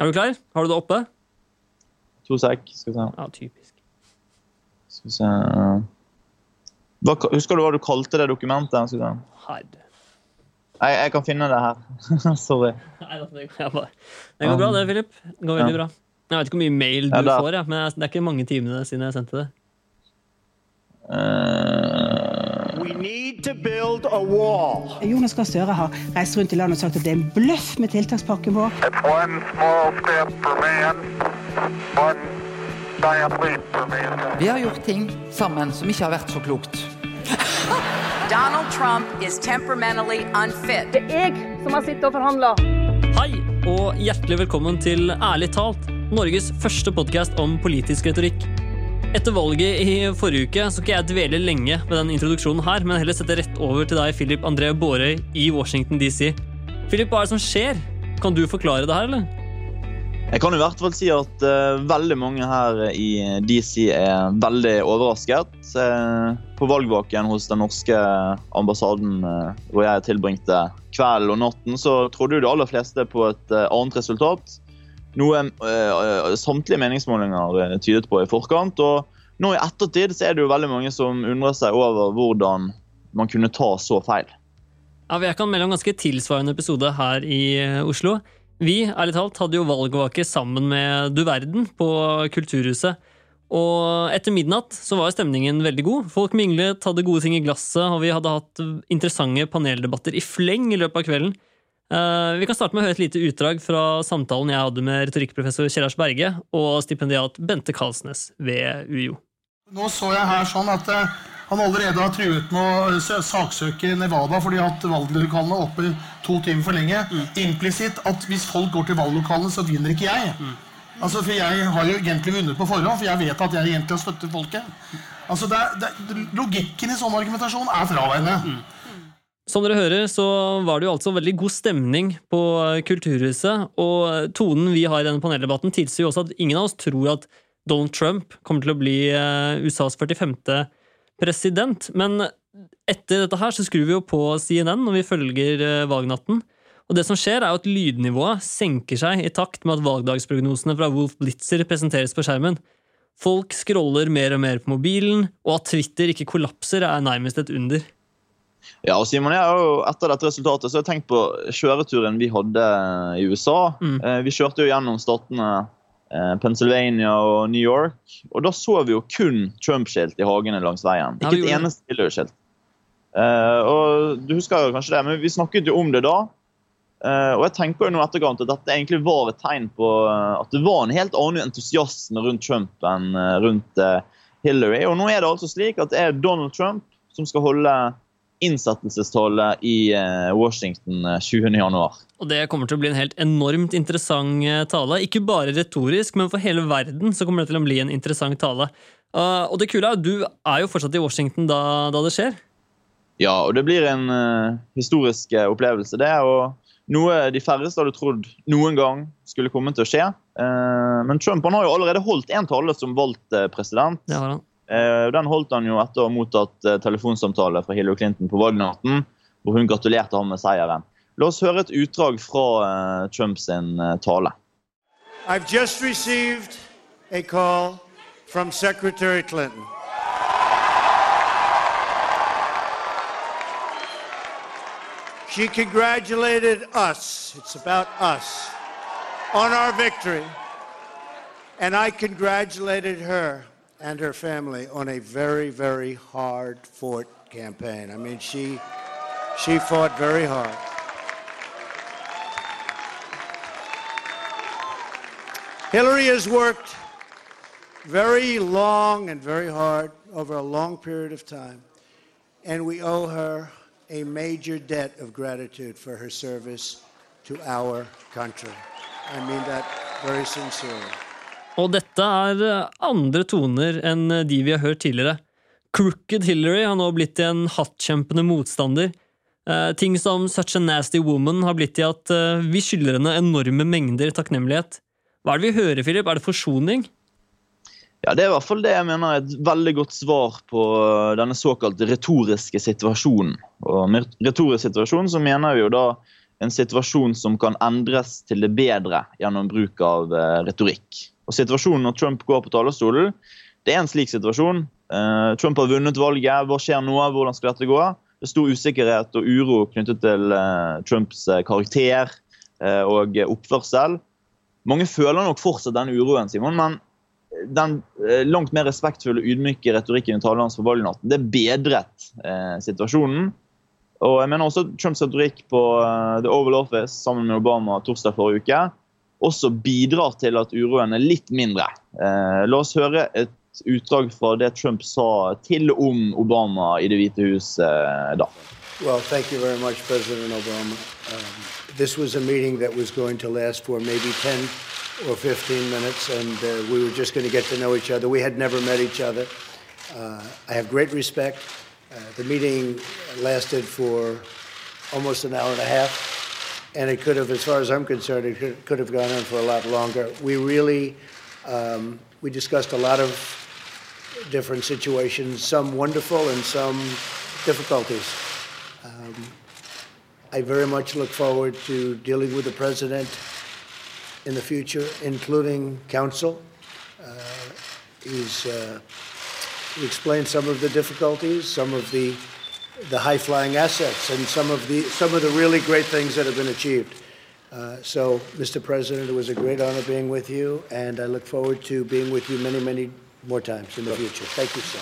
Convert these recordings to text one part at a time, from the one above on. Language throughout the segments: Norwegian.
Er du klar? Har du det oppe? To sek. Skal vi se. Ja, typisk. Skal vi se. Hva, husker du hva du kalte det dokumentet? Skal vi se. Herre. Jeg, jeg kan finne det her. Sorry. Nei, det, jeg bare, det går bra, det, Philip. Det går veldig Ja. bra. Jeg vet ikke hvor mye mail du Ja, får, ja, men det er ikke mange timene siden jeg sendte det. Eh, We need to build a wall. Jonas Gahr Støre har reist rundt i landet og sagt at det er en bløff med tiltakspakken vår. It's one small step for man, one giant leap for mankind. Vi har gjort ting sammen som ikke har vært så klokt. Donald Trump is temperamentally unfit. Det er jeg som har sittet og forhandla. Hei, og hjertelig velkommen til Ærlig talt, Norges første podkast om politisk retorikk. Etter valget i forrige uke så skal jeg dvele lenge med den introduksjonen her, men heller sette rett over til deg, Philip André Bårøy i Washington DC. Philip, hva er det som skjer? Kan du forklare det her, eller? Jeg kan i hvert fall si at uh, veldig mange her i DC er veldig overrasket. Uh, på valgvaken hos den norske ambassaden uh, hvor jeg tilbringte kvelden og natten, så trodde jo de aller fleste på et annet resultat. Noe eh, samtlige meningsmålinger eh, tydet på i forkant. Og nå i ettertid så er det jo veldig mange som undrer seg over hvordan man kunne ta så feil. Ja, Jeg kan melde om ganske tilsvarende episode her i eh, Oslo. Vi ærlig talt, hadde jo valgvake sammen med Du Verden på Kulturhuset. Og etter midnatt så var stemningen veldig god. Folk minglet, hadde gode ting i glasset, og vi hadde hatt interessante paneldebatter i fleng i løpet av kvelden. Eh, vi kan starte med å høre et lite utdrag fra samtalen jeg hadde med retorikkprofessor Kjellars Berge og stipendiat Bente Karlsnes ved UiO. Nå så jeg her sånn at eh, han allerede har truet med å eh, saksøke Nevada fordi de har hatt valglokalene oppe to timer for lenge. Implisitt at hvis folk går til valglokalene, så vinner ikke jeg. Altså, For jeg har jo egentlig vunnet på forhånd, for jeg vet at jeg egentlig har støttet folket. Altså, det er, det er, Logikken i sånn argumentasjon er fraværende. Som dere hører, så var det jo altså veldig god stemning på Kulturhuset. Og tonen vi har i denne paneldebatten, tilsier jo også at ingen av oss tror at Donald Trump kommer til å bli eh, USAs 45. president. Men etter dette her så skrur vi jo på CNN når vi følger eh, valgnatten. Og det som skjer, er jo at lydnivået senker seg i takt med at valgdagsprognosene fra Wolf Blitzer presenteres på skjermen. Folk scroller mer og mer på mobilen, og at Twitter ikke kollapser, er nærmest et under. Ja, og Simon, jeg har jo etter dette resultatet så har jeg tenkt på kjøreturen vi hadde i USA. Mm. Eh, Vi kjørte jo gjennom statene eh, Pennsylvania og New York. Og da så vi jo kun Trump-skilt i hagene langs veien. Ikke et eneste Hillary-skilt. Eh, og Du husker jo kanskje det, men vi snakket jo om det da. Eh, og jeg tenker jo nå etterkant at dette egentlig var et tegn på eh, at det var en helt annen entusiasme rundt Trump enn eh, rundt eh, Hillary. Og nå er det altså slik at det er Donald Trump som skal holde innsettelsestale i eh, Washington eh, 20. januar. Og det kommer til å bli en helt enormt interessant eh, tale. Ikke bare retorisk, men for hele verden så kommer det til å bli en interessant tale. Og det kule er jo, du er jo fortsatt i Washington da, da det skjer. Ja, og det blir en uh, historisk eh, opplevelse, det. Og noe de færreste hadde trodd noen gang skulle komme til å skje. Uh, men Trump han har jo allerede holdt en tale som valgt eh, president. Det har han. Eh, Den holdt han jo etter å ha mottatt eh, telefonsamtale fra Hillary Clinton på valgnatten, hvor hun gratulerte ham med seieren. La oss høre et utdrag fra eh, Trumps tale. I've just received a call from Secretary Clinton. She congratulated us, it's about us, on our victory. And I congratulated her and her family on a very, very hard fought campaign. I mean, she, she fought very hard. Hillary has worked very long and very hard over a long period of time, and we owe her a major debt of gratitude for her service to our country. I mean that very sincerely. Og dette er eh, andre toner enn eh, de vi har hørt tidligere. Crooked Hillary har nå blitt til en hattkjempende motstander. Eh, ting som Such a Nasty Woman har blitt til at eh, vi skylder henne enorme mengder takknemlighet. Hva er det vi hører, Philip? Er det forsoning? Ja, Det er i hvert fall det jeg mener er et veldig godt svar på øh, denne såkalt retoriske situasjonen. Og med retorisk situasjon så mener vi jo da en situasjon som kan endres til det bedre gjennom bruk av eh, retorikk. Og Situasjonen når Trump går på talerstolen, det er en slik situasjon. Uh, Trump har vunnet valget. Hva skjer nå? Hvordan skal dette gå? Det er stor usikkerhet og uro knyttet til uh, Trumps eh, karakter uh, og oppførsel. Mange føler nok fortsatt den uroen, Simon, men den langt mer respektfulle og ydmyke retorikken i talen hans på valgnatten, det bedret situasjonen. Og jeg mener også Trumps retorikk på The Oval Office sammen med Obama torsdag forrige uke også bidrar til at uroen er litt mindre. Eh, la oss høre et utdrag fra det Trump sa til om Obama i Det hvite hus eh, da. Well, thank you very much, President Obama. Um, this was a meeting that was going to last for maybe 10 or 15 minutes, and uh, we were just going to get to know each other. We had never met each other. Uh, I have great respect. Uh, the meeting lasted for almost an hour and a half, and it could have, as far as I'm concerned, it could, could have gone on for a lot longer. We really, um, we discussed a lot of different situations, some wonderful and some difficulties. Um, I very much look forward to dealing with the president in the future, including counsel. Uh, he's uh, he explained some of the difficulties, some of the the high-flying assets, and some of the some of the really great things that have been achieved. Uh, so, Mr. President, it was a great honor being with you, and I look forward to being with you many, many more times in the future. Thank you, sir.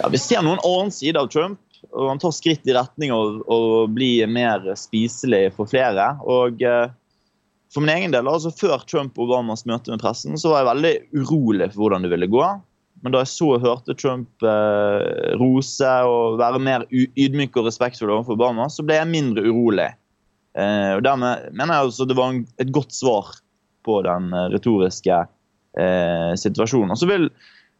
Ja, vi ser noen annen side av Trump, og han tar skritt i retning av å bli mer spiselig for flere. Og eh, for min egen del, altså Før Trump og Obamas møte med pressen så var jeg veldig urolig for hvordan det ville gå. Men da jeg så og hørte Trump eh, rose og være mer ydmyk og respektfull overfor Obama, så ble jeg mindre urolig. Eh, og Dermed mener jeg altså det var en, et godt svar på den eh, retoriske eh, situasjonen. Og så vil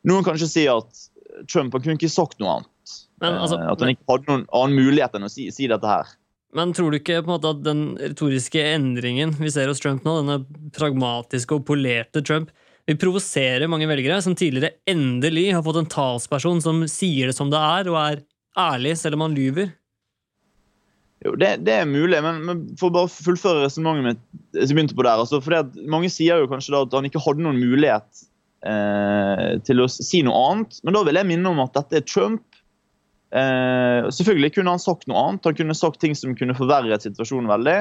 noen kanskje si at Trump han kunne ikke sagt noe annet. Men, altså, Eh, at han ikke hadde noen annen mulighet enn å si, si dette her. Men tror du ikke på en måte at den retoriske endringen vi ser hos Trump nå, denne pragmatiske og polerte Trump, vil provosere mange velgere som tidligere endelig har fått en talsperson som sier det som det er, og er ærlig selv om han lyver? Jo, det, det er mulig, men, men for å bare fullføre resonnementet mitt som begynte på der, altså, fordi at Mange sier jo kanskje da at han ikke hadde noen mulighet eh, til å si noe annet. Men da vil jeg minne om at dette er Trump. Eh, selvfølgelig kunne han sagt noe annet. Han kunne sagt ting som kunne forverret situasjonen veldig.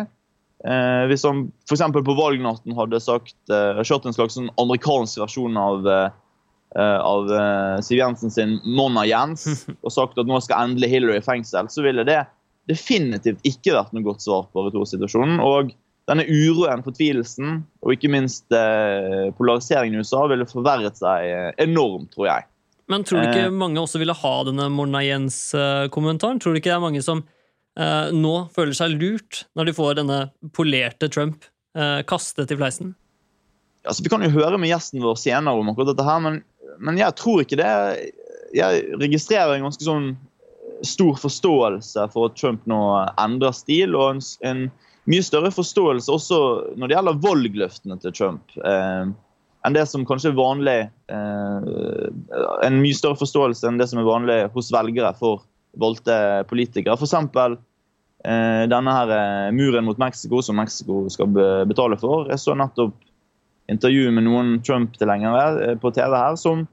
Eh, hvis han f.eks. på valgnatten hadde sagt, eh, kjørt en slags sånn amerikansk versjon av, eh, av eh, Siv Jensen sin 'Monna Jens' og sagt at nå skal endelig Hillary i fengsel, så ville det definitivt ikke vært noe godt svar på retursituasjonen. Og denne uroen, fortvilelsen og ikke minst eh, polariseringen i USA ville forverret seg eh, enormt, tror jeg. Men tror du ikke Eh. mange også ville ha denne Monna Jens-kommentaren? Tror du ikke det er mange som eh, nå føler seg lurt når de får denne polerte Trump eh, kastet i fleisen? Altså, vi kan jo høre med gjesten vår senere om akkurat dette her, men, men jeg tror ikke det. Jeg registrerer en ganske sånn stor forståelse for at Trump nå endrer stil, og en, en mye større forståelse også når det gjelder valgløftene til Trump. Eh, enn det som kanskje er vanlig eh, En mye større forståelse enn det som er vanlig hos velgere for valgte politikere. For eh, denne her eh, muren mot Mexico, som Mexico skal betale for. Jeg så nettopp intervju med noen Trump-tilhengere eh, på TV her som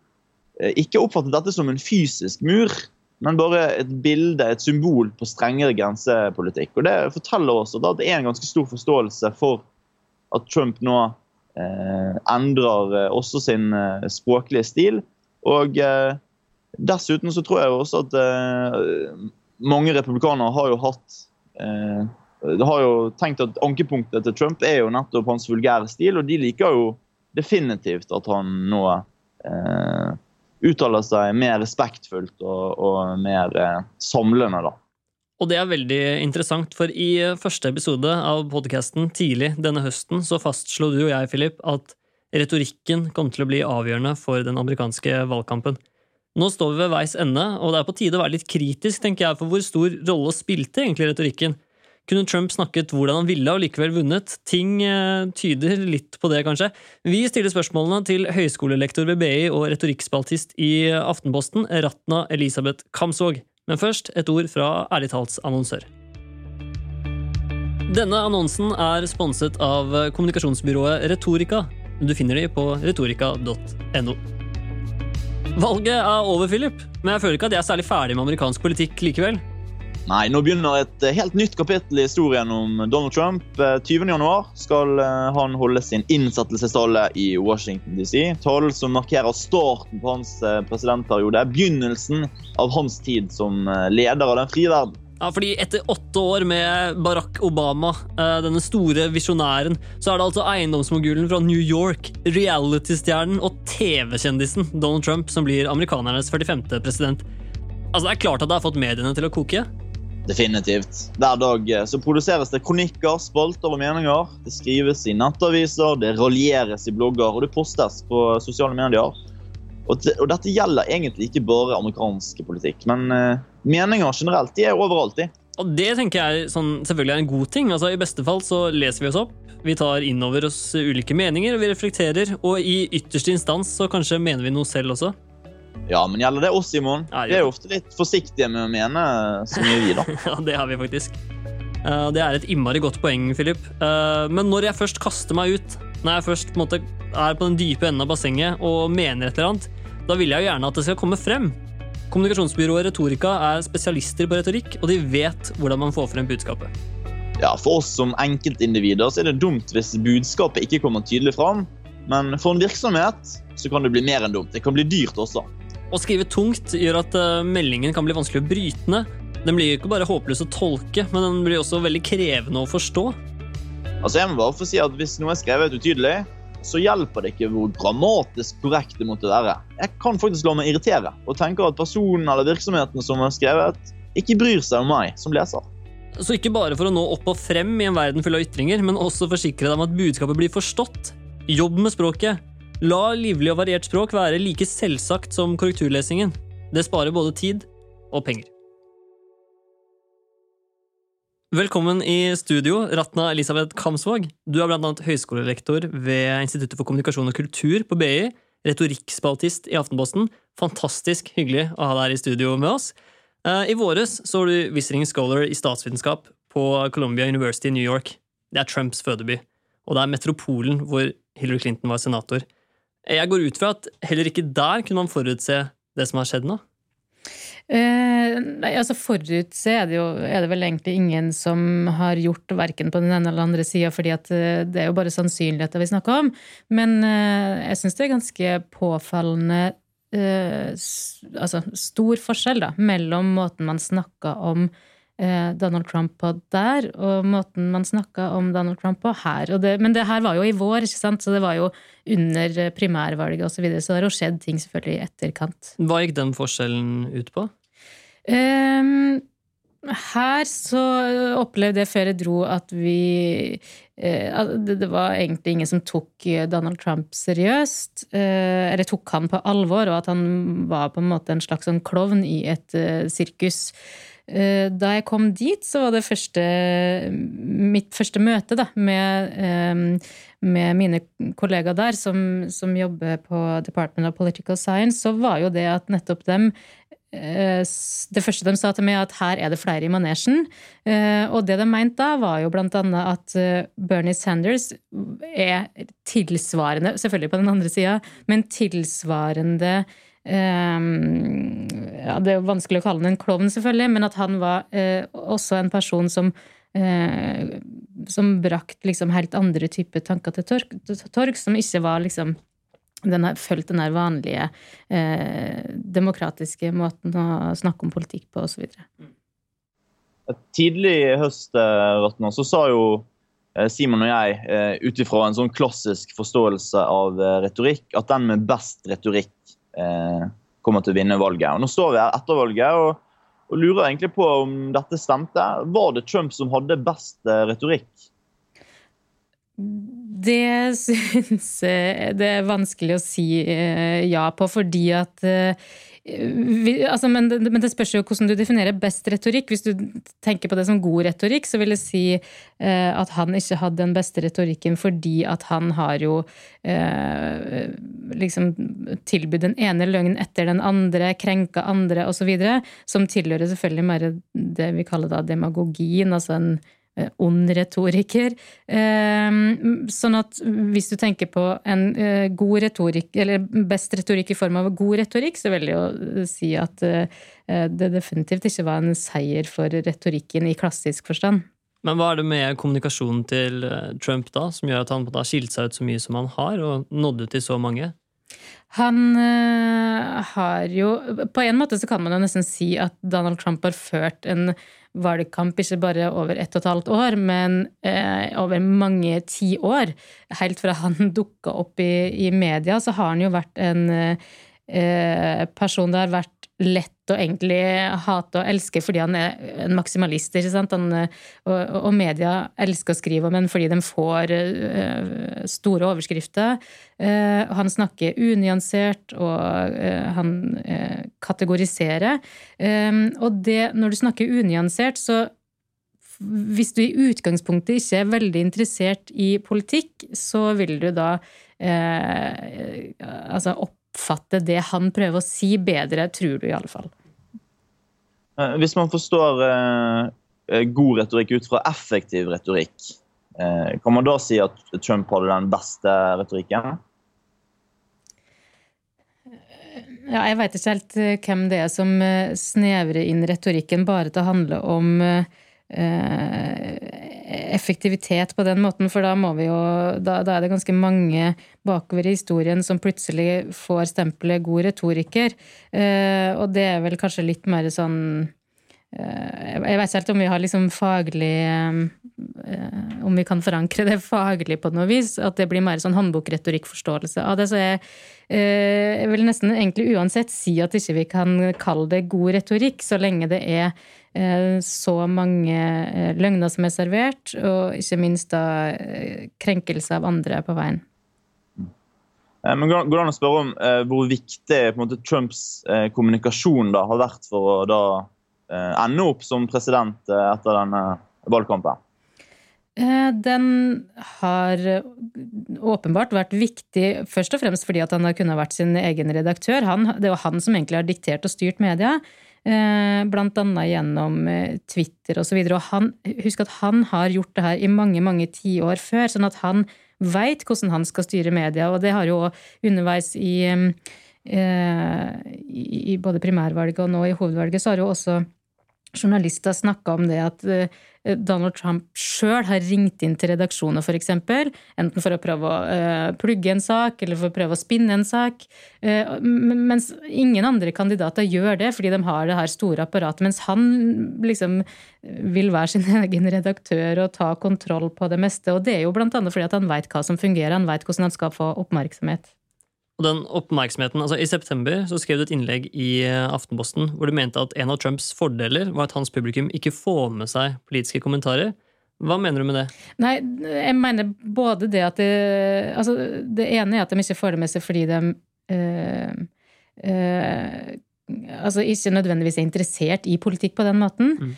eh, ikke oppfattet dette som en fysisk mur, men bare et bilde, et symbol på strengere grensepolitikk. Og Det forteller oss at det er en ganske stor forståelse for at Trump nå eh, endrer eh, også sin eh, språklige stil. Og eh, dessuten så tror jeg også at eh, mange republikanere har jo hatt eh, det har jo tenkt at Ankepunktet til Trump er jo nettopp hans vulgære stil, og de liker jo definitivt at han nå eh, uttaler seg mer respektfullt og, og mer eh, samlende. da. Og det er veldig interessant, for i første episode av podkasten tidlig denne høsten så fastslo du og jeg, Philip, at retorikken kom til å bli avgjørende for den amerikanske valgkampen. Nå står vi ved veis ende, og det er på tide å være litt kritisk tenker jeg, for hvor stor rolle spilte egentlig retorikken. Kunne Trump snakket hvordan han ville og likevel vunnet? Ting eh, tyder litt på det, kanskje. Vi stiller spørsmålene til høyskolelektor ved BI og retorikkspaltist i Aftenposten, Ratna Elisabeth Kamsvåg. Men først et ord fra ærlig tals annonsør. Denne annonsen er sponset av kommunikasjonsbyrået Retorika. Du finner de på retorika.no. Valget er over, Philip, men jeg føler ikke at jeg er særlig ferdig med amerikansk politikk likevel. Nei, nå begynner et eh, helt nytt kapittel i historien om Donald Trump. Eh, 20. januar skal eh, han holde sin innsettelsestale i Washington DC. Talen som markerer starten på hans eh, presidentperiode, begynnelsen av hans tid som eh, leder av den frie verden. Ja, fordi etter åtte år med Barack Obama, eh, denne store visjonæren, så er det altså eiendomsmogulen fra New York, reality-stjernen og TV-kjendisen Donald Trump som blir amerikanernes 45. president. Altså, Det er klart at det har fått mediene til å koke. Definitivt. Hver dag eh, så produseres det kronikker, spalter og meninger. Det skrives i nettaviser, det raljeres i blogger, og det postes på sosiale medier. Og dette gjelder egentlig ikke bare amerikansk politikk, men eh, meninger generelt de er overalt. de. Og det tenker jeg sånn, selvfølgelig er en god ting. Altså, I beste fall så leser vi oss opp, vi tar inn over oss ulike meninger, vi reflekterer, og i ytterste instans så kanskje mener vi noe selv også. Ja, men gjelder det oss, Simon? Ja, Vi er jo ofte litt forsiktige med å mene så mye, vi, da. Ja, det har vi faktisk. Eh, Det er et innmari godt poeng, Philip. Eh, Men når jeg først kaster meg ut, når jeg først på måte er på den dype enden av bassenget og mener et eller annet, da vil jeg jo gjerne at det skal komme frem. Kommunikasjonsbyrået Retorika er spesialister på retorikk, og de vet hvordan man får frem budskapet. Ja, For oss som enkeltindivider så er det dumt hvis budskapet ikke kommer tydelig fram. Men for en virksomhet så kan det bli mer enn dumt. Det kan bli dyrt også. Å skrive tungt gjør at eh, meldingen kan bli vanskelig å bryte ned. Den blir ikke bare håpløs å tolke, men den blir også veldig krevende å forstå. Altså jeg må bare få si at Hvis noe er skrevet utydelig, så hjelper det ikke hvor grammatisk korrekt det måtte være. Jeg kan faktisk la meg irritere og tenker at personen eller virksomheten som har skrevet, ikke bryr seg om meg som leser. Så ikke bare for å nå opp og frem i en verden full av ytringer, men også forsikre deg om at budskapet blir forstått. Jobb med språket. La livlig og variert språk være like selvsagt som korrekturlesingen. Det sparer både tid og penger. Velkommen i studio, Ratna Elisabeth Kamsvåg. Du er annet høyskolelektor ved Instituttet for kommunikasjon og kultur på BI, retorikkspaltist i Aftenposten. Fantastisk hyggelig å ha deg i studio med oss. Eh, I våres så var du visiting scholar i statsvitenskap på Columbia University i New York. Det er Trumps fødeby, og det er metropolen hvor Hillary Clinton var senator. Jeg går ut fra at heller ikke der kunne man forutse det som har skjedd nå? Eh, nei, altså Forutse er det jo er det vel egentlig ingen som har gjort, verken på den ene eller andre sida, fordi eh, det er jo bare sannsynligheter vi snakker om. Men eh, jeg syns det er ganske påfallende eh, altså stor forskjell da, mellom måten man snakker om Donald Trump på der, og måten man snakka om Donald Trump på her. Det, men det her var jo i vår, ikke sant? så det var jo under eh, primærvalget osv. Så, videre, så det har jo skjedd ting selvfølgelig i etterkant. Hva gikk den forskjellen ut på? Um, her så opplevde jeg før jeg dro at vi eh, det, var egentlig ingen som tok eh, Donald Trump seriøst. eh, eller tok han på alvor, og at han var på en måte en slags sånn klovn i et eh, sirkus. Eh, Da jeg kom dit, så var det første, mitt første møte da, med, eh, med mine kollegaer der, som, som jobber på Department of Political Science, så var jo det at nettopp dem eh, det første de sa til meg, at her er det flere i manesjen. Og det de mente da, var jo blant annet at Bernie Sanders er tilsvarende, selvfølgelig på den andre sida, men tilsvarende ja, Det er jo vanskelig å kalle han en klovn, selvfølgelig, men at han var eh, også en person som eh, som brakt liksom helt andre typer tanker til torg, som ikke var liksom den har fulgt den vanlige eh, demokratiske måten å snakke om politikk på, osv. Tidlig i høst eh, Ratna, så sa jo eh, Simon og jeg, eh, ut ifra en sånn klassisk forståelse av eh, retorikk, at den med best retorikk eh, kommer til å vinne valget. Og Nå står vi her etter valget og, og lurer egentlig på om dette stemte. Var det Trump som hadde best eh, retorikk? Det syns jeg det er vanskelig å si eh, ja på, fordi at eh, vi, altså, men, det, men det spørs jo hvordan du definerer best retorikk. Hvis du tenker på det som god retorikk, så vil jeg si eh, at han ikke hadde den beste retorikken fordi at han har jo eh, liksom tilbudt den ene løgnen etter den andre, krenka andre osv., som tilhører selvfølgelig mer det vi kaller da demagogien, altså en eh, ond retoriker. Eh, sånn at hvis du tenker på en eh, god retorikk, eller best retorikk i form av god retorikk, så vil jeg jo si at eh, det definitivt ikke var en seier for retorikken i klassisk forstand. Men hva er det med kommunikasjonen til eh, Trump da, som gjør at han har skilt seg ut så mye som han har, og nådd ut til så mange? Han har jo På en måte så kan man jo nesten si at Donald Trump har ført en valgkamp ikke bare over ett og et halvt år, men eh, over mange tiår. Helt fra han dukka opp i, i, media, så har han jo vært en øh, person det har vært lett å egentlig hate og elske fordi han er en maksimalist. Han, og, og, media elsker å skrive om ham fordi de får uh, store overskrifter. Uh, han snakker unyansert, og uh, han kategoriserer. Um, og det, når du snakker unyansert, så hvis du i utgangspunktet ikke er veldig interessert i politikk, så vil du da altså opp oppfatte det han prøver å si, bedre, tror du i alle fall. Eh, hvis man forstår eh, eh, god retorikk ut fra effektiv retorikk, eh, kan man da si at Trump hadde den beste retorikken? Ja, jeg veit ikke helt eh, hvem det er som snevrer inn retorikken bare til å handle om effektivitet på den måten, for da jo da, da, er det ganske mange bakover i historien som plutselig får stempelet god retoriker. Eh, og det er vel kanskje litt mer sånn eh, Jeg vet ikke helt om vi har liksom faglig eh, Om vi kan forankre det faglig på noe vis. At det blir mer sånn håndbokretorikkforståelse av det. Så jeg, eh, jeg vil nesten egentlig uansett si at ikke vi kan kalle det god retorikk, så lenge det er Eh, så mange eh, løgner som er servert, og ikke minst da eh, krenkelse av andre på veien. Men Går det an å spørre om eh, hvor viktig måte, Trumps eh, kommunikasjon da, har vært for å da, eh, ende opp som president etter denne valgkampen? Den har åpenbart vært viktig først og fremst fordi han har kunnet vært sin egen redaktør. Han, det var han som egentlig har diktert og styrt media. Eh, blant annet gjennom eh, Twitter osv. Og, og han, husk at han har gjort det her i mange mange tiår før, sånn at han veit hvordan han skal styre media. Og det har jo underveis i, eh, i både primærvalget og nå i hovedvalget, så har jo også journalister snakka om det at Eh, Donald Trump sjøl har ringt inn til redaksjoner, f.eks., enten for å prøve å uh, plugge en sak eller for å prøve å spinne en sak. Uh, mens ingen andre kandidater gjør det, fordi de har det her store apparatet. Mens han liksom vil være sin egen redaktør og ta kontroll på det meste. Og det er jo annet fordi han veit hva som fungerer, han veit hvordan han skal få oppmerksomhet. Og den oppmerksomheten, altså I september så skrev du et innlegg i eh, Aftenposten hvor du mente at en av Trumps fordeler var at hans publikum ikke får med seg politiske kommentarer. Hva mener du med det? Nei, jeg mener både det at det, altså det ene er at de ikke får det med seg fordi de øh, øh, altså ikke nødvendigvis er interessert i politikk på den måten. Mm.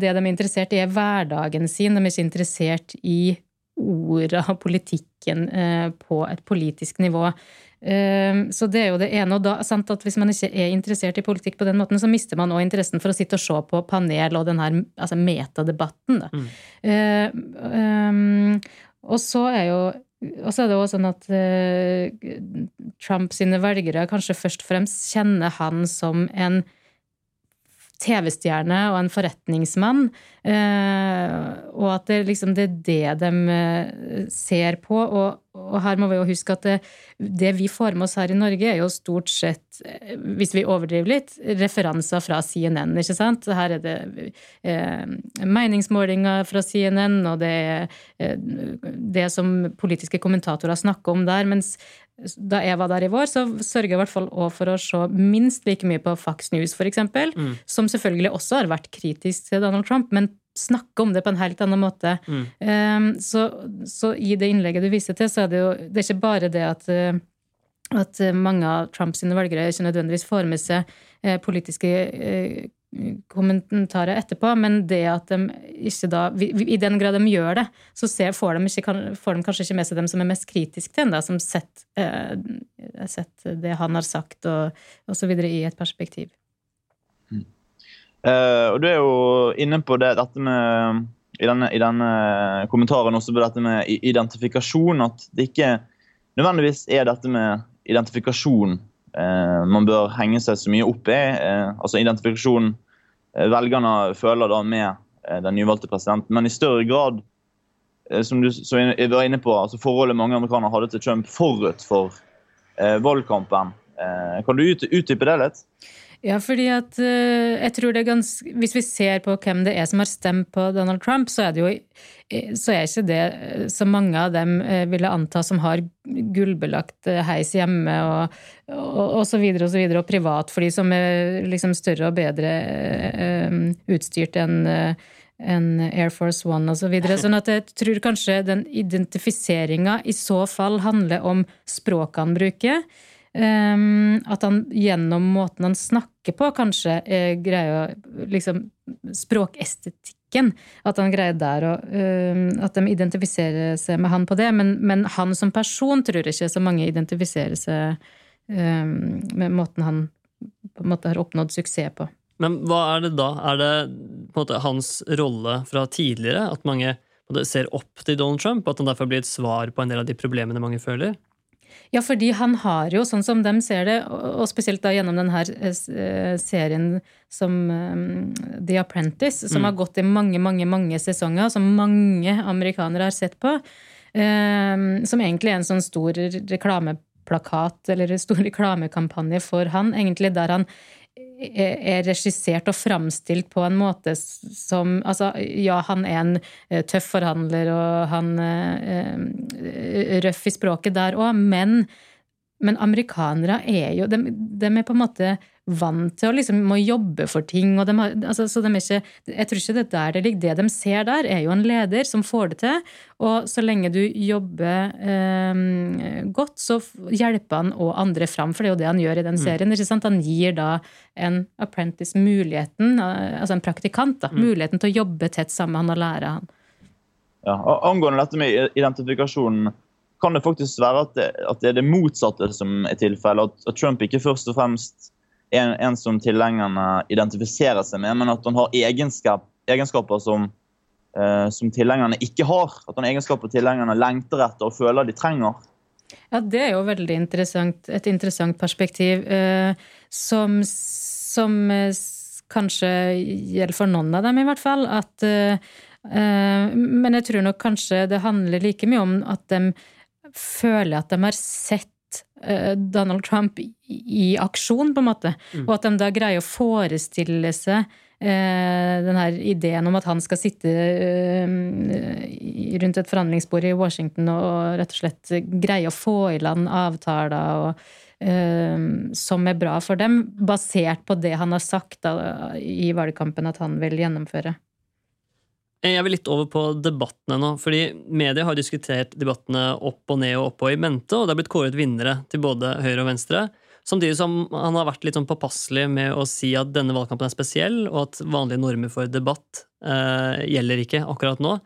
Det de er interessert i, er hverdagen sin. De er ikke interessert i orda og politikken på et politisk nivå. Ehm, så det er jo det ene. Og da, sant, at hvis man ikke er interessert i politikk på den måten, så mister man òg interessen for å sitte og se på panel og den her altså metadebatten. Da. Mm. Um, og så er jo og så er det også sånn at uh, Trump sine velgere kanskje først og fremst kjenner han som en TV-stjerne og en forretningsmann. Eh, og at det, liksom, det er det de eh, ser på. Og, og, her må vi jo huske at det, det, vi får med oss her i Norge, er jo stort sett, eh, hvis vi overdriver litt, referanser fra CNN. ikke sant? Her er det eh, meningsmålinger fra CNN, og det er eh, det som politiske kommentatorer snakker om der. mens da jeg var der i vår, så sørger jeg i hvert fall òg for å se minst like mye på Fox News, f.eks., mm. som selvfølgelig også har vært kritisk til Donald Trump, men snakke om det på en helt annen måte. Mm. Um, så, så, i det innlegget du viser til, så er det jo det er ikke bare det at uh, at mange av Trumps velgere ikke nødvendigvis får med seg eh, politiske eh, kommentarer etterpå, men det at de ikke da I den grad de gjør det, så får, de ikke, får, de kanskje ikke med seg dem som er mest kritiske til ham, som sett, eh, sett det han har sagt, og, osv. i et perspektiv. Mm. Uh, og Du er jo inne på det, dette med i, denne, i denne kommentaren også på dette med identifikasjon. At det ikke nødvendigvis er dette med identifikasjon eh, man bør henge seg så mye opp i. Eh, altså identifikasjon eh, velgerne føler da med eh, den nyvalgte presidenten, men i større grad eh, som du som jeg var inne på, altså forholdet mange amerikanere hadde til Trump forut for valgkampen. kan du utdype det litt? Ja, fordi at jeg tror det er ganske Hvis vi ser på hvem det er som har stemt på Donald Trump, så er det jo så er ikke det så mange av dem ville anta som har gullbelagt heis hjemme og, og, og så videre og så videre, og privat for de som er liksom større og bedre utstyrt enn en Air Force One osv. Så videre. sånn at jeg tror kanskje den identifiseringa i så fall handler om. Um, at han gjennom måten han snakker på, kanskje eh, greier liksom Språkestetikken. At han greier der å um, At de identifiserer seg med han på det. Men, men, han som person tror jeg ikke så mange identifiserer seg um, med måten han på en måte har oppnådd suksess på. Men hva er det da? Er det måte hans rolle fra tidligere? At mange ser opp til Donald Trump? At han derfor blir et svar på en del av de problemene mange føler? Ja, fordi han har jo, sånn som de ser det, og spesielt da gjennom denne eh, serien som um, The Apprentice, som mm. har gått i mange, mange, mange sesonger, som mange amerikanere har sett på, som egentlig er en sånn stor reklameplakat eller stor reklamekampanje for han, egentlig der han er regissert og framstilt på en måte som Altså, ja, han er en eh, tøff forhandler, og han er eh, røff i språket der òg, men, men amerikanere er jo de, de, er på en måte vant til å liksom må jobbe for ting. og de har, altså, så de er ikke, Jeg tror ikke det er der det ligger. Det de ser der, er jo en leder som får det til. Og så lenge du jobber eh, godt, så hjelper han og andre fram. For det er jo det han gjør i den mm. serien. sant? Han gir da en apprentice muligheten, altså en praktikant, da, mm. muligheten til å jobbe tett sammen med han og lære han. Ja, og Angående dette med identifikasjonen, kan det faktisk være at det, at det er det motsatte som er tilfellet? At, at Trump ikke først og fremst en, en som tilhengerne identifiserer seg med, men at han har egenskap, egenskaper som, eh, som tilhengerne ikke har. At han har egenskaper tilhengerne lengter etter og føler de trenger. Ja, det er jo veldig interessant, et interessant perspektiv eh, som, som eh, kanskje gjelder for noen av dem, i hvert fall. At, eh, eh, men jeg tror nok kanskje det handler like mye om at de føler at de har sett Eh, Donald Trump i aksjon, på en måte. Mm. Og at de da greier å forestille seg eh, den her ideen om at han skal sitte eh, rundt et forhandlingsbord i Washington og rett og slett greie å få i land avtaler og, som er bra for dem, basert på det han har sagt da, i valgkampen at han vil gjennomføre. Jeg vil litt over på debattene nå. fordi Media har diskutert debattene opp og ned og opp og i mente, og det har blitt kåret vinnere til både høyre og venstre. Samtidig som han har vært litt sånn påpasselig med å si at denne valgkampen er spesiell, og at vanlige normer for debatt eh, gjelder ikke akkurat nå.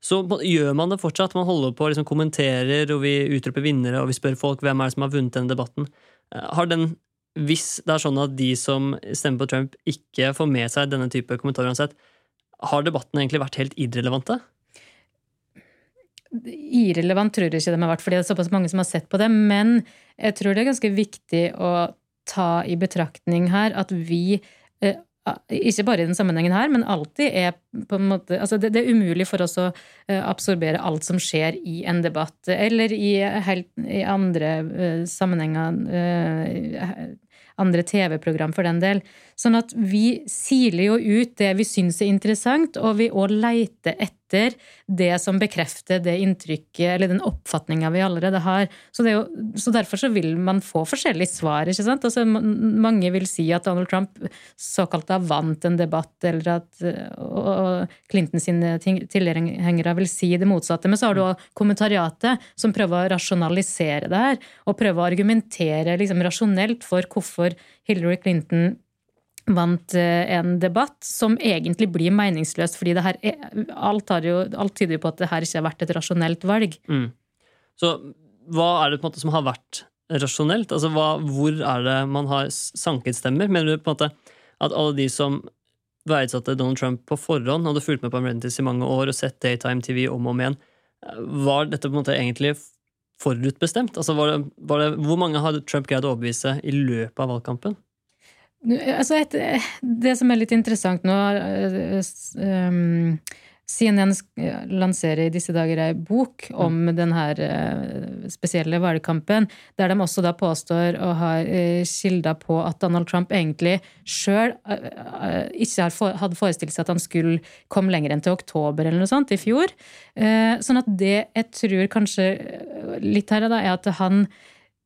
Så gjør man det fortsatt. Man holder på og liksom kommenterer, og vi utroper vinnere, og vi spør folk hvem er det som har vunnet denne debatten. Eh, har den, Hvis det er sånn at de som stemmer på Trump, ikke får med seg denne type kommentarer uansett, har debattene egentlig vært helt irrelevante? Irrelevant tror jeg ikke de har vært, fordi det er såpass mange som har sett på det. Men jeg tror det er ganske viktig å ta i betraktning her at vi eh, ikke bare i den sammenhengen her, men alltid er på en måte altså det, det, er umulig for oss å eh, absorbere alt som skjer i en debatt, eller i, helt, i andre uh, sammenhenger. Andre TV-program for den del. Sånn at vi siler jo ut det vi syns er interessant, og vi òg leiter etter det som bekrefter det inntrykket, eller den oppfatninga vi allerede har. Så, jo, så, derfor så vil man få forskjellige svar. ikke sant? Altså, mange vil si at Donald Trump såkalt har vant en debatt, eller at og Clinton sine tilhengere vil si det motsatte. Men så har du òg kommentariatet, som prøver å rasjonalisere det her, og prøver å argumentere liksom, rasjonelt for hvorfor Hillary Clinton vant eh, en debatt som egentlig blir meningsløs, fordi er, alt, jo, alt, tyder jo på at det her ikke har vært et rasjonelt valg. Mm. Så hva er det på en måte som har vært rasjonelt? Altså, hva, hvor er det man har sanket stemmer? Mener du på en måte at alle de som verdsatte Donald Trump på forhånd, hadde fulgt med på Amenities i mange år og sett Daytime TV om og om igjen. Var dette på en måte egentlig forutbestemt? Altså var det, var det, hvor mange hadde Trump greid å overbevise i løpet av valgkampen? Altså et, det som er litt interessant nå um, CNN lanserer i disse dager ei bok om mm. den spesielle valgkampen, der de også da påstår å ha kilder på at Donald Trump egentlig sjøl ikke hadde forestilt seg at han skulle komme lenger enn til oktober eller noe sånt i fjor. Sånn at det jeg tror kanskje litt her da, er at han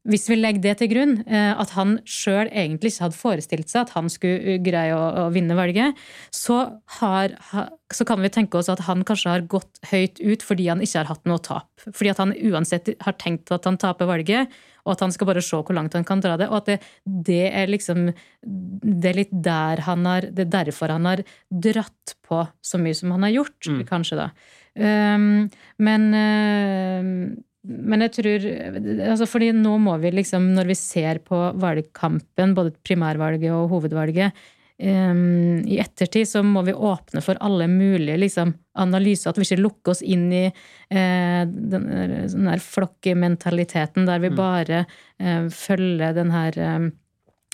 hvis vi legger det til grunn, eh, at han sjøl egentlig ikke hadde forestilt seg at han skulle eh, greie å, å vinne valget, så, har, så, kan vi tenke oss at han kanskje har gått høyt ut fordi han ikke har hatt noe tap. Fordi at han uansett har tenkt at han taper valget, og at han skal bare se hvor langt han kan dra det. Og at det, det er liksom Det er litt der han har Det er derfor han har dratt på så mye som han har gjort, mm. kanskje, da. Um, men uh, men jeg tror altså fordi nå må vi liksom, når vi ser på valgkampen, både primærvalget og hovedvalget, um, i ettertid så må vi åpne for alle mulige liksom, analyser. At vi ikke lukker oss inn i uh, den sånn der flokkmentaliteten der vi mm. bare uh, følger den her um,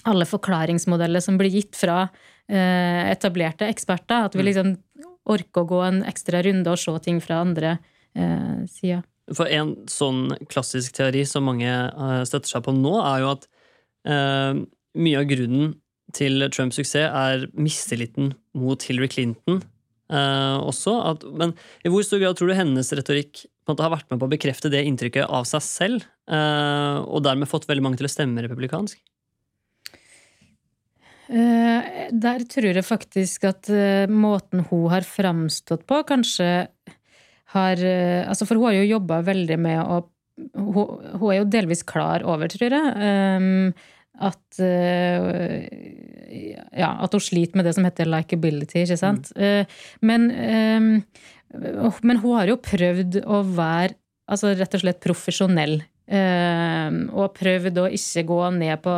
alle forklaringsmodeller som blir gitt fra uh, etablerte eksperter. At vi mm. liksom orker å gå en ekstra runde og se ting fra andre uh, sider. For en sånn klassisk teori som mange uh, støtter seg på nå, er jo at eh, mye av grunnen til Trumps suksess er mistilliten mot Hillary Clinton eh, også. At, men i hvor stor grad tror du hennes retorikk har vært med på å bekrefte det inntrykket av seg selv, og dermed fått veldig mange til å stemme republikansk? der tror jeg faktisk at måten hun har framstått på, kanskje har eh, altså For hun har jo jobba veldig med å hun, hun, er jo delvis klar over, tror jeg, um, at uh, Ja, at hun sliter med det som heter likeability, ikke sant? Mm. Men, men hun har jo prøvd å være altså rett og slett profesjonell. Og prøvd å ikke gå ned på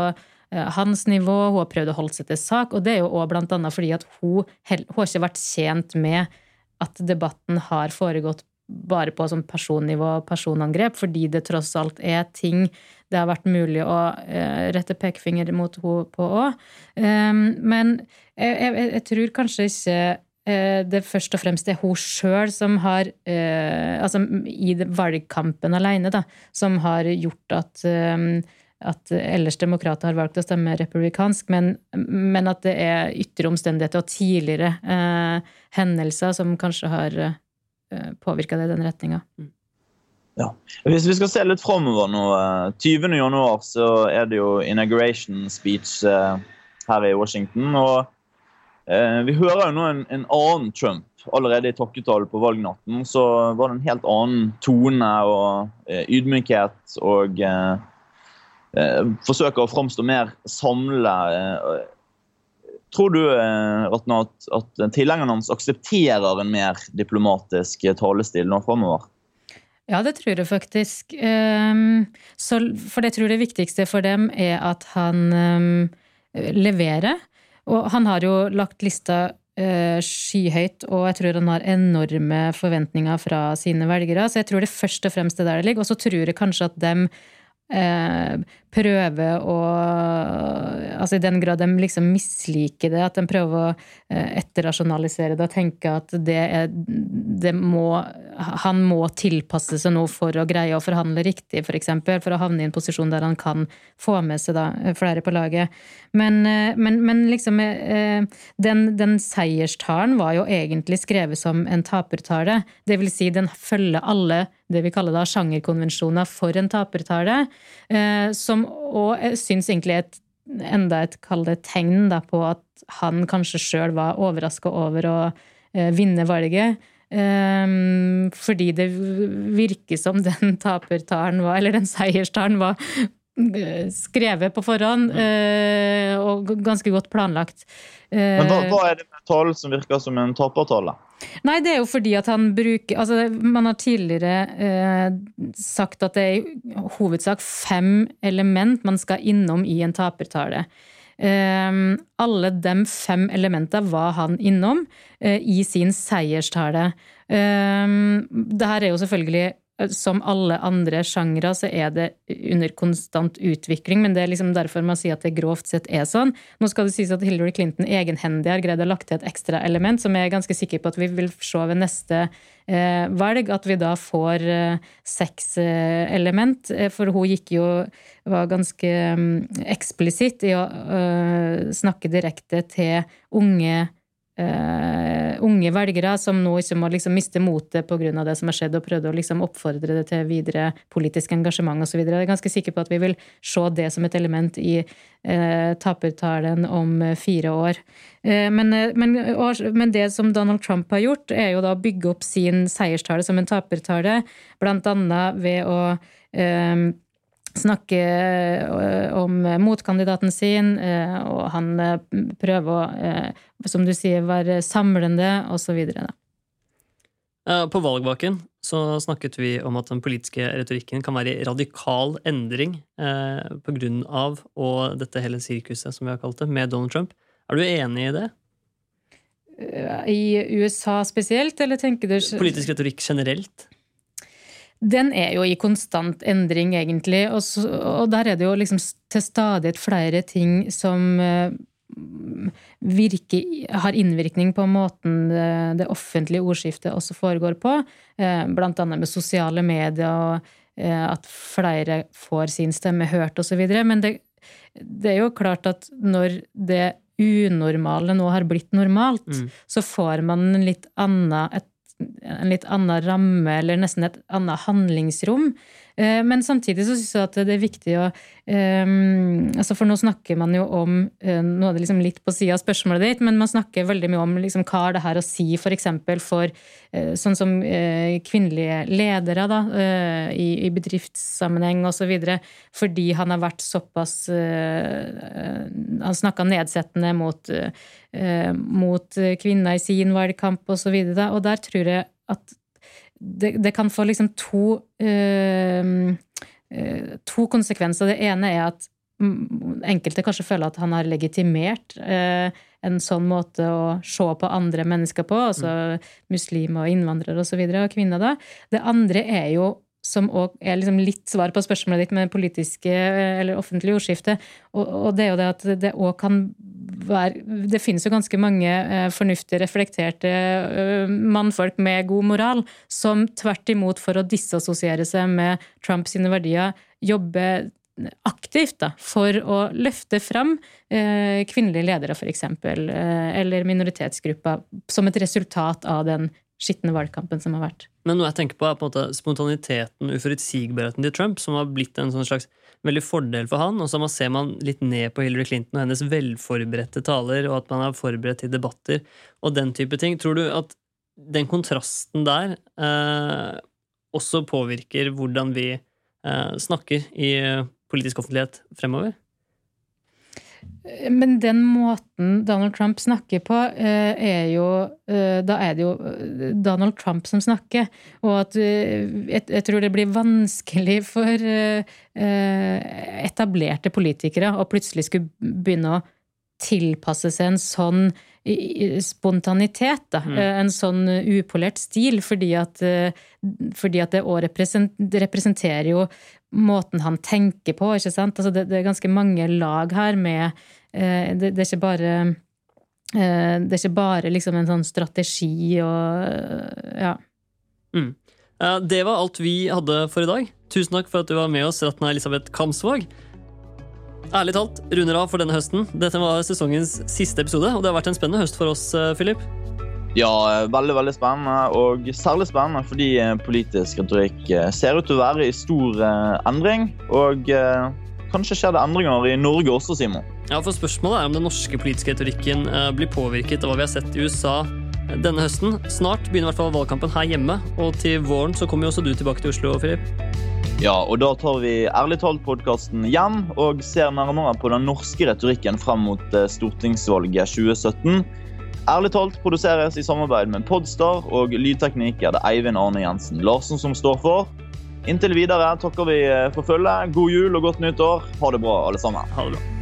hans nivå. Hun har prøvd å holde seg til sak, og det er jo òg annet fordi at hun, hun har ikke vært tjent med at debatten har foregått bare på sånn personnivå personangrep, fordi det tross alt er ting det har vært mulig å uh, rette pekefinger mot henne på òg. Ehm, men jeg, jeg, jeg, tror kanskje ikke uh, det først og fremst er hun sjøl som har uh, Altså i valgkampen alene, da, som har gjort at um, at ellers demokrater har valgt å stemme republikansk, men, men at det er ytre omstendigheter og tidligere eh, hendelser som kanskje har eh, påvirka det i den retninga. Mm. Ja. Hvis vi skal se litt framover nå 20. Eh, januar så er det jo inauguration speech eh, her i Washington. og eh, Vi hører jo nå en, en annen Trump. Allerede i takketallet på valgnatten så var det en helt annen tone og eh, ydmykhet og Eh, forsøker å framstå mer samla. Eh, tror du eh, Ratna, at, at tilhengerne hans aksepterer en mer diplomatisk talestil nå framover? Ja, det tror jeg faktisk. Ehm, for jeg tror det viktigste for dem er at han ehm, leverer. Og han har jo lagt lista skyhøyt, og jeg tror han har enorme forventninger fra sine velgere. Så jeg tror det først og fremst er der det ligger. Og så tror jeg kanskje at dem Eh, prøver å Altså i den grad de liksom misliker det, at de prøver å eh, etterrasjonalisere det og tenke at det er det må Han må tilpasse seg noe for å greie å forhandle riktig, f.eks. For, eksempel, for å havne i en posisjon der han kan få med seg da, flere på laget. Men, eh, men, men liksom eh, den, den seierstalen var jo egentlig skrevet som en tapertale. Det vil si, den følger alle det vi kaller da sjangerkonvensjoner for en tapertale. Eh, som òg syns egentlig et, enda et kall det tegn da, på at han kanskje sjøl var overraska over å eh, vinne valget. Um, fordi det virker som den tapertalen var, eller den seierstalen var skrevet på forhånd uh, og ganske godt planlagt. Uh, Men hva, hva, er det med tall som virker som en tapertale? Nei, det er jo fordi at han bruker altså Man har tidligere eh, sagt at det er i hovedsak fem element man skal innom i en tapertale. Eh, alle de fem elementene var han innom eh, i sin seierstale. Eh, det her er jo selvfølgelig som alle andre sjangre så er det under konstant utvikling, men det er liksom derfor man sier at det grovt sett er sånn. Nå skal det sies at Hillary Clinton egenhendig har greid å lagt til et ekstra element, som jeg er ganske sikker på at vi vil se ved neste eh, valg, at vi da får eh, seks eh, element. For hun gikk jo var ganske um, eksplisitt i å uh, snakke direkte til unge Uh, unge velgere som nå ikke må liksom miste motet pga. det som har skjedd, og prøvde å liksom oppfordre det til videre politisk engasjement osv. Jeg er ganske sikker på at vi vil se det som et element i uh, tapertalen om fire år. Uh, men, men, men, det som Donald Trump har gjort, er jo da å bygge opp sin seierstale som en tapertale, annet ved å snakke om motkandidaten sin, og han prøver å som du sier, være samlende, osv. På valgvaken så snakket vi om at den politiske retorikken kan være i radikal endring eh, av og dette hele sirkuset, som vi har kalt det, med Donald Trump. Er du enig i det? I USA spesielt, eller tenker du Politisk retorikk generelt? Den er jo i konstant endring, egentlig. Og, så, og der er det jo liksom til stadighet flere ting som eh, virke, har innvirkning på måten det, det, offentlige ordskiftet også foregår på. Eh, blant annet med sosiale medier og eh, at flere får sin stemme hørt osv. Men det, det, er jo klart at når det unormale nå har blitt normalt, mm. så får man en litt annen, et, en litt annen ramme, eller nesten et annet handlingsrom. Eh, men samtidig så syns jeg at det er viktig å um, altså For nå snakker man jo om uh, Nå er det liksom litt på sida av spørsmålet ditt, men man snakker veldig mye om liksom, hva er det her å si f.eks. for, for uh, sånn som uh, kvinnelige ledere da, i, i bedriftssammenheng osv. Fordi han har vært såpass Han snakka nedsettende mot, mot kvinner i sin valgkamp osv. Og, så videre, og der tror jeg at det, det, kan få liksom to, øh, to konsekvenser. Det ene er at enkelte kanskje føler at han har legitimert øh, en sånn måte å se på andre mennesker på, altså mm. muslimer og innvandrere osv., og, så videre, og kvinner. da. Det andre er jo som òg er liksom litt svar på spørsmålet ditt med politiske eller offentlige ordskifte. Og, og, det er jo det at det òg kan være Det finnes jo ganske mange eh, fornuftige, reflekterte eh, mannfolk med god moral som tvert imot, for å disassosiere seg med Trumps verdier, jobber aktivt da, for å løfte fram eh, kvinnelige ledere, f.eks., eh, eller minoritetsgrupper, som et resultat av den skitne valgkampen som har vært. Men noe jeg tenker på er på en måte spontaniteten, uforutsigbarheten til Trump, som har blitt en sånn slags veldig fordel for han. Og så ser man litt ned på Hillary Clinton og hennes velforberedte taler, og at man er forberedt til debatter og den type ting. Tror du at den kontrasten der eh, også påvirker hvordan vi eh, snakker i politisk offentlighet fremover? Men den måten Donald Trump snakker på, eh, er jo eh, Da er det jo eh, Donald Trump som snakker. Og at jeg tror det blir vanskelig for etablerte politikere å plutselig skulle begynne å tilpasse seg en sånn spontanitet. Da. Mm. En sånn upolert stil. Fordi at, fordi at det òg representerer jo måten han tenker på. ikke sant? Altså det, det, er ganske mange lag her med eh, det, det, er ikke bare eh, Det er ikke bare liksom en sånn strategi og eh, ja. Mm. Det var alt vi hadde for i dag. Tusen takk for at du var med oss, Ratna Elisabeth Kamsvåg. Ærlig talt runder av for denne høsten. Dette var sesongens siste episode, og det har vært en spennende høst for oss, Philip. Ja, veldig veldig spennende. Og særlig spennende fordi eh, politisk retorikk eh, ser ut til å være i stor eh, endring. Og kanskje skjer det endringer i Norge også, Simon. Ja, for Spørsmålet er om den norske politiske retorikken blir påvirket av hva vi har sett i USA denne høsten. Snart begynner i hvert fall valgkampen her hjemme, og til våren så kommer jo også du tilbake til Oslo, Filip. Ja, og da tar vi ærlig talt-podkasten hjem og ser nærmere på den norske retorikken frem mot stortingsvalget 2017. Ærlig talt produseres i samarbeid med Podstar, og lydteknikk er det Eivind Arne Jensen Larsen som står for. Inntil videre takker vi for følget. God jul og godt nyttår. Ha det bra, alle sammen. Ha det bra.